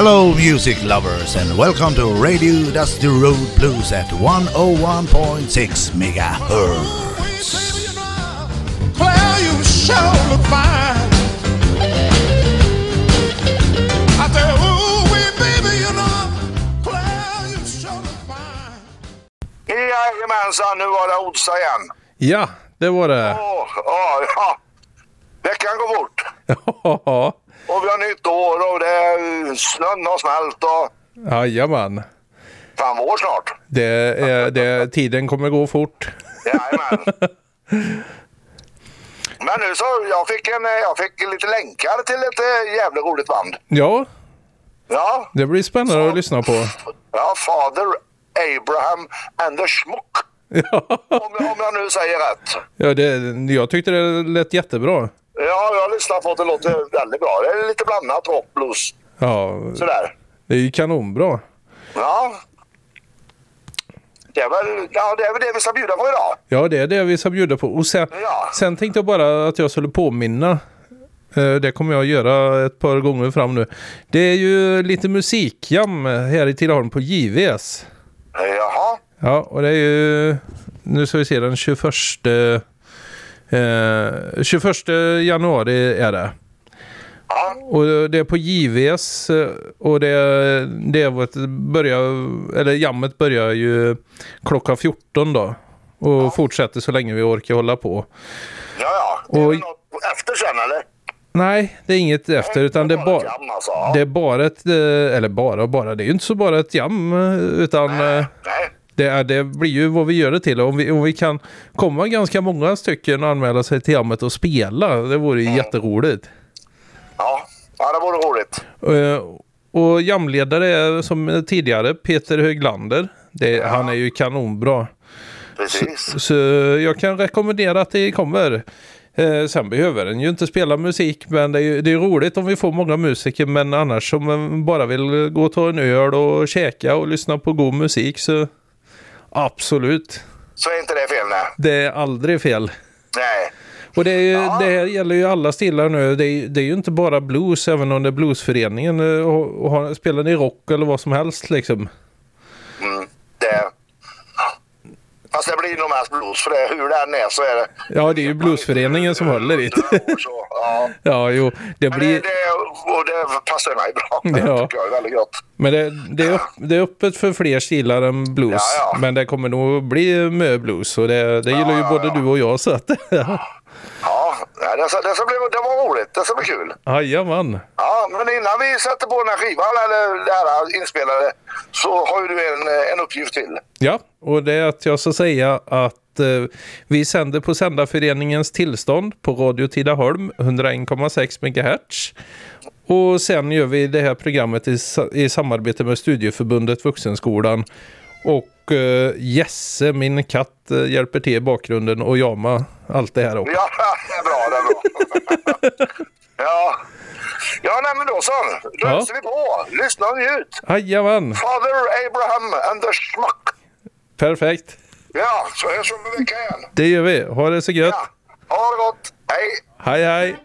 Hello, music lovers, and welcome to Radio Dusty Road Blues at 101.6 megahertz. Claire, you sure look fine. I say, ooh, wee, baby, you know, Claire, you sure look fine. Jajamensan, nu var det Odsa igen. Ja, det var det. Åh, åh, ja. Veckan går fort. Ja, Och vi har nytt år och det är, snön har smält och jajamän. fan vår snart. Det är, det, tiden kommer gå fort. Jajamän. Men nu så, jag fick, en, jag fick lite länkar till ett eh, jävla roligt band. Ja, Ja, det blir spännande att lyssna på. ja Father Abraham and the Schmuck. Om, om jag nu säger rätt. Ja, det, jag tyckte det lät jättebra. Ja, jag har lyssnat på det. Låter väldigt bra. Det är lite blandat rock, blues, Ja, sådär. det är ju kanonbra. Ja. Det är, väl, ja, det är väl det vi ska bjuda på idag. Ja, det är det vi ska bjuda på. Och sen, Ja. sen tänkte jag bara att jag skulle påminna. eh, Det kommer jag göra ett par gånger fram nu. Det är ju lite musikjam här i Tidaholm på JVS. Jaha. Ja, och det är ju... Nu ska vi se, den 21... Eh, 21 januari är det. Ja. Och det är på JVS eh, och det, det börjar, eller jammet börjar ju klockan 14 då. Och fortsätter så länge vi orkar hålla på. Ja, ja. Det är Oj. väl något efter sen, eller? Nej, det är inget efter utan det är bara... Jam, alltså. Ja. Det är bara ett, eh, eller bara och bara, det är ju inte så bara ett jam eh, utan eh, Nej. Det, det blir ju vad vi gör det till. Om vi, om vi kan komma ganska många stycken och anmäla sig till jammet och spela, det vore ju jätteroligt. Ja. ja, det vore roligt. Eh, Och jamledare är som tidigare Peter Höglander. Det, Han är ju kanonbra. Precis. Så jag kan rekommendera att det kommer. Eh, sen behöver den ju inte spela musik men det är, ju- det är roligt om vi får många musiker men annars om man bara vill gå och ta en öl och käka och lyssna på god musik så absolut. Så är inte det fel, nej. Det är aldrig fel. Nej. Och det, ju, det här gäller ju alla stilar nu. Det är, det är ju inte bara blues, även om det är bluesföreningen. eh, Och, och spelar ni rock eller vad som helst liksom. Mm. Det... Fast det blir nog mest blues, för det, hur det än är så är det... Ja, det är ju bluesföreningen som håller i det. Så, ja. Ja, jo, det Men det, blir... det, och det passar mig bra. Det Ja. tycker jag är väldigt gott. Men det, det, är det är öppet för fler stilar än blues. Ja, ja. Men det kommer nog bli mö blues och det, det gillar ju både du och jag. Så att, Ja, nej, det, det, ska bli, det var roligt. Det ska bli kul. Jajamän. Ja, men innan vi sätter på den här skivan, eller det här inspelade, så har ju du en, en uppgift till. Ja, och det är att jag ska säga att eh, vi sänder på Sändarföreningens tillstånd på Radio Tidaholm 101,6 MHz. Och sen gör vi det här programmet i, i samarbete med Studieförbundet Vuxenskolan. Och eh, Jesse, min katt, eh, hjälper till i bakgrunden och jama allt det här också. Ja, det är bra, det är bra. ja. Ja, nej men då så. Då Ja. vi på. Lyssna och njut. Jajamän, Father Abraham and the Schmuck. perfekt. Ja, så hörs vi om en vecka igen. Det gör vi. Ha det så gött. Ja, ha det gott. Hej. Hej hej.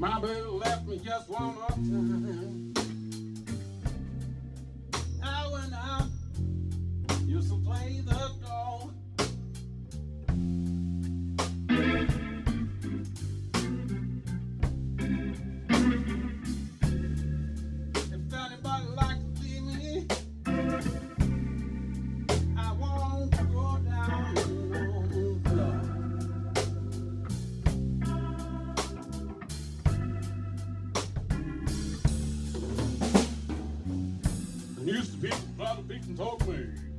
My baby left me just one more time. used to be a lot of talk told me.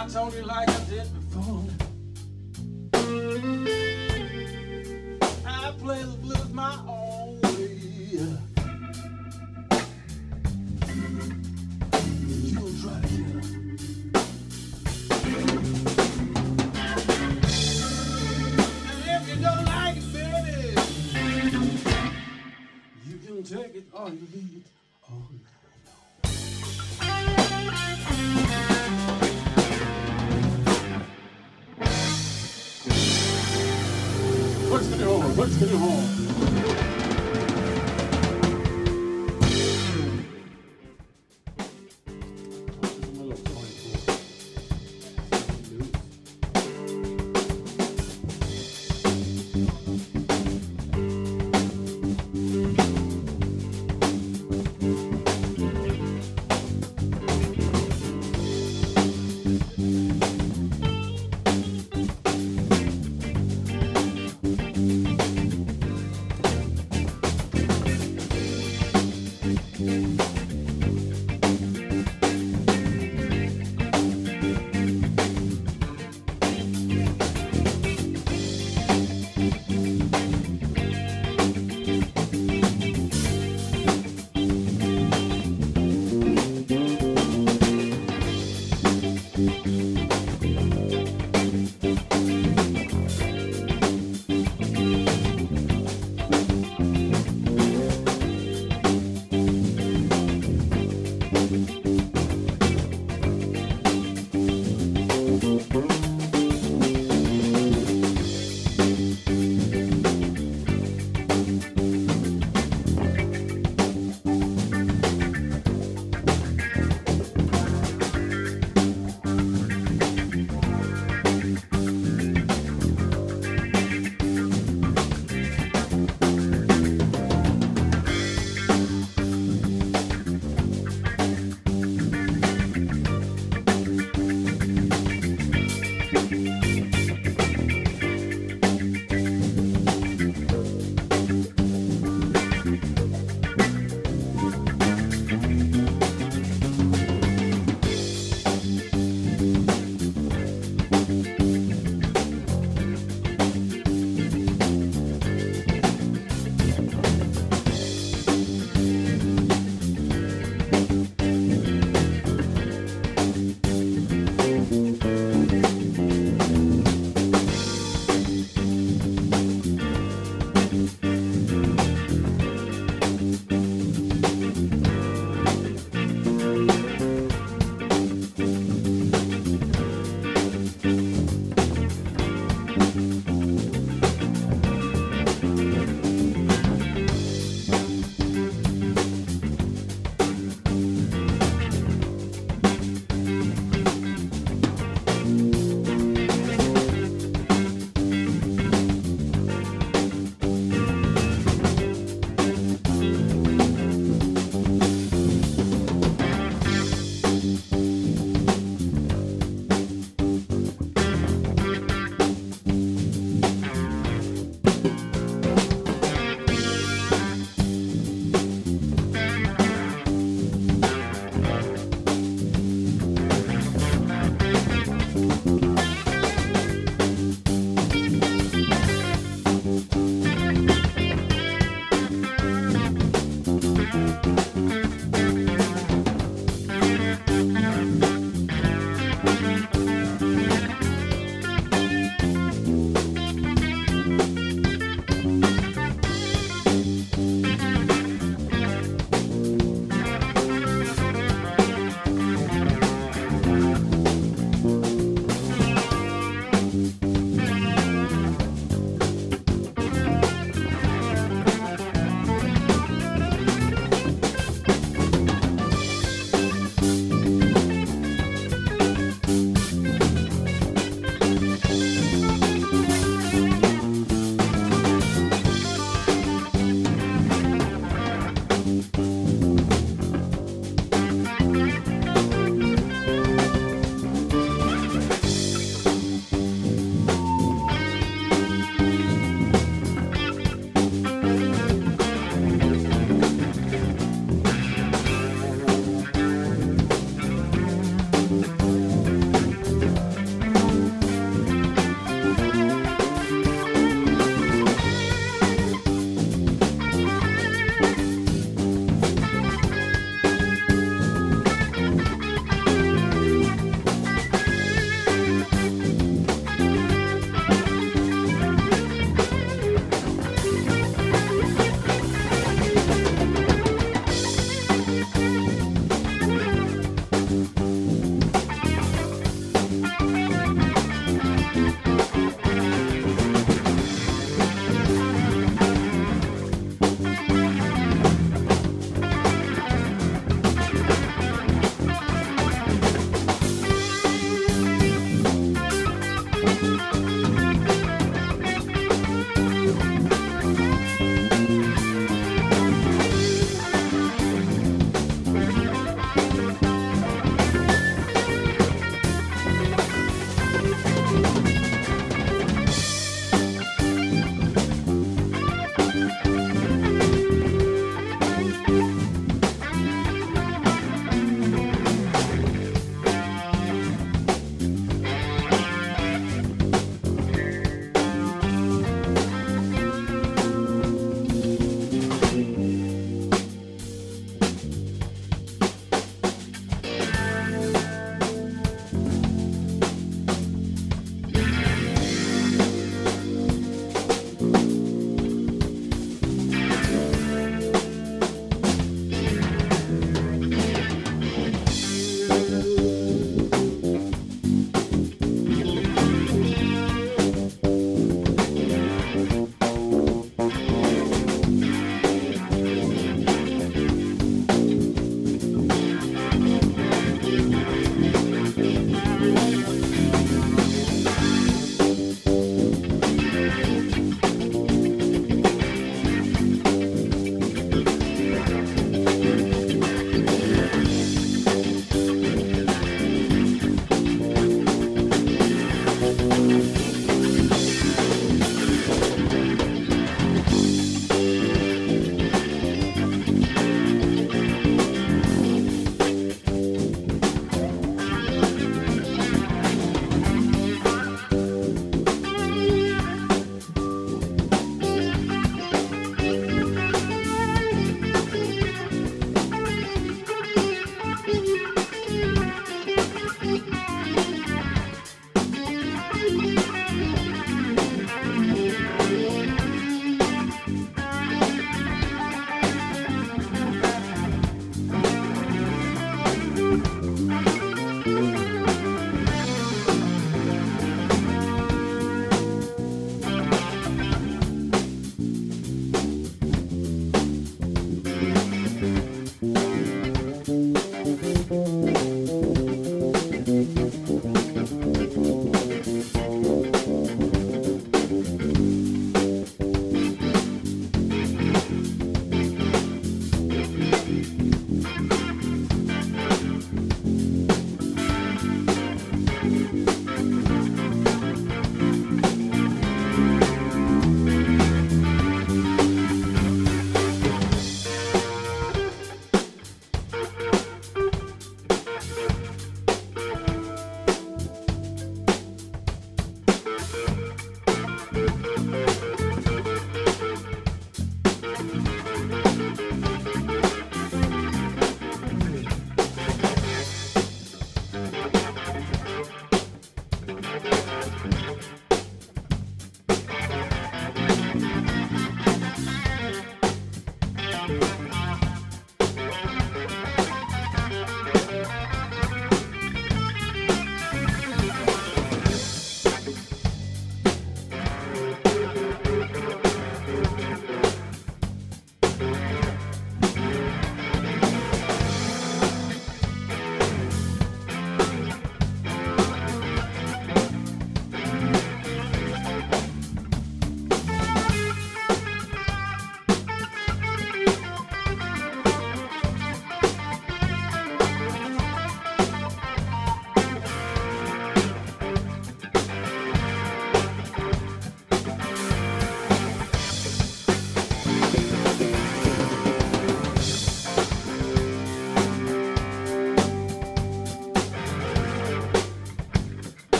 I told you like I did before.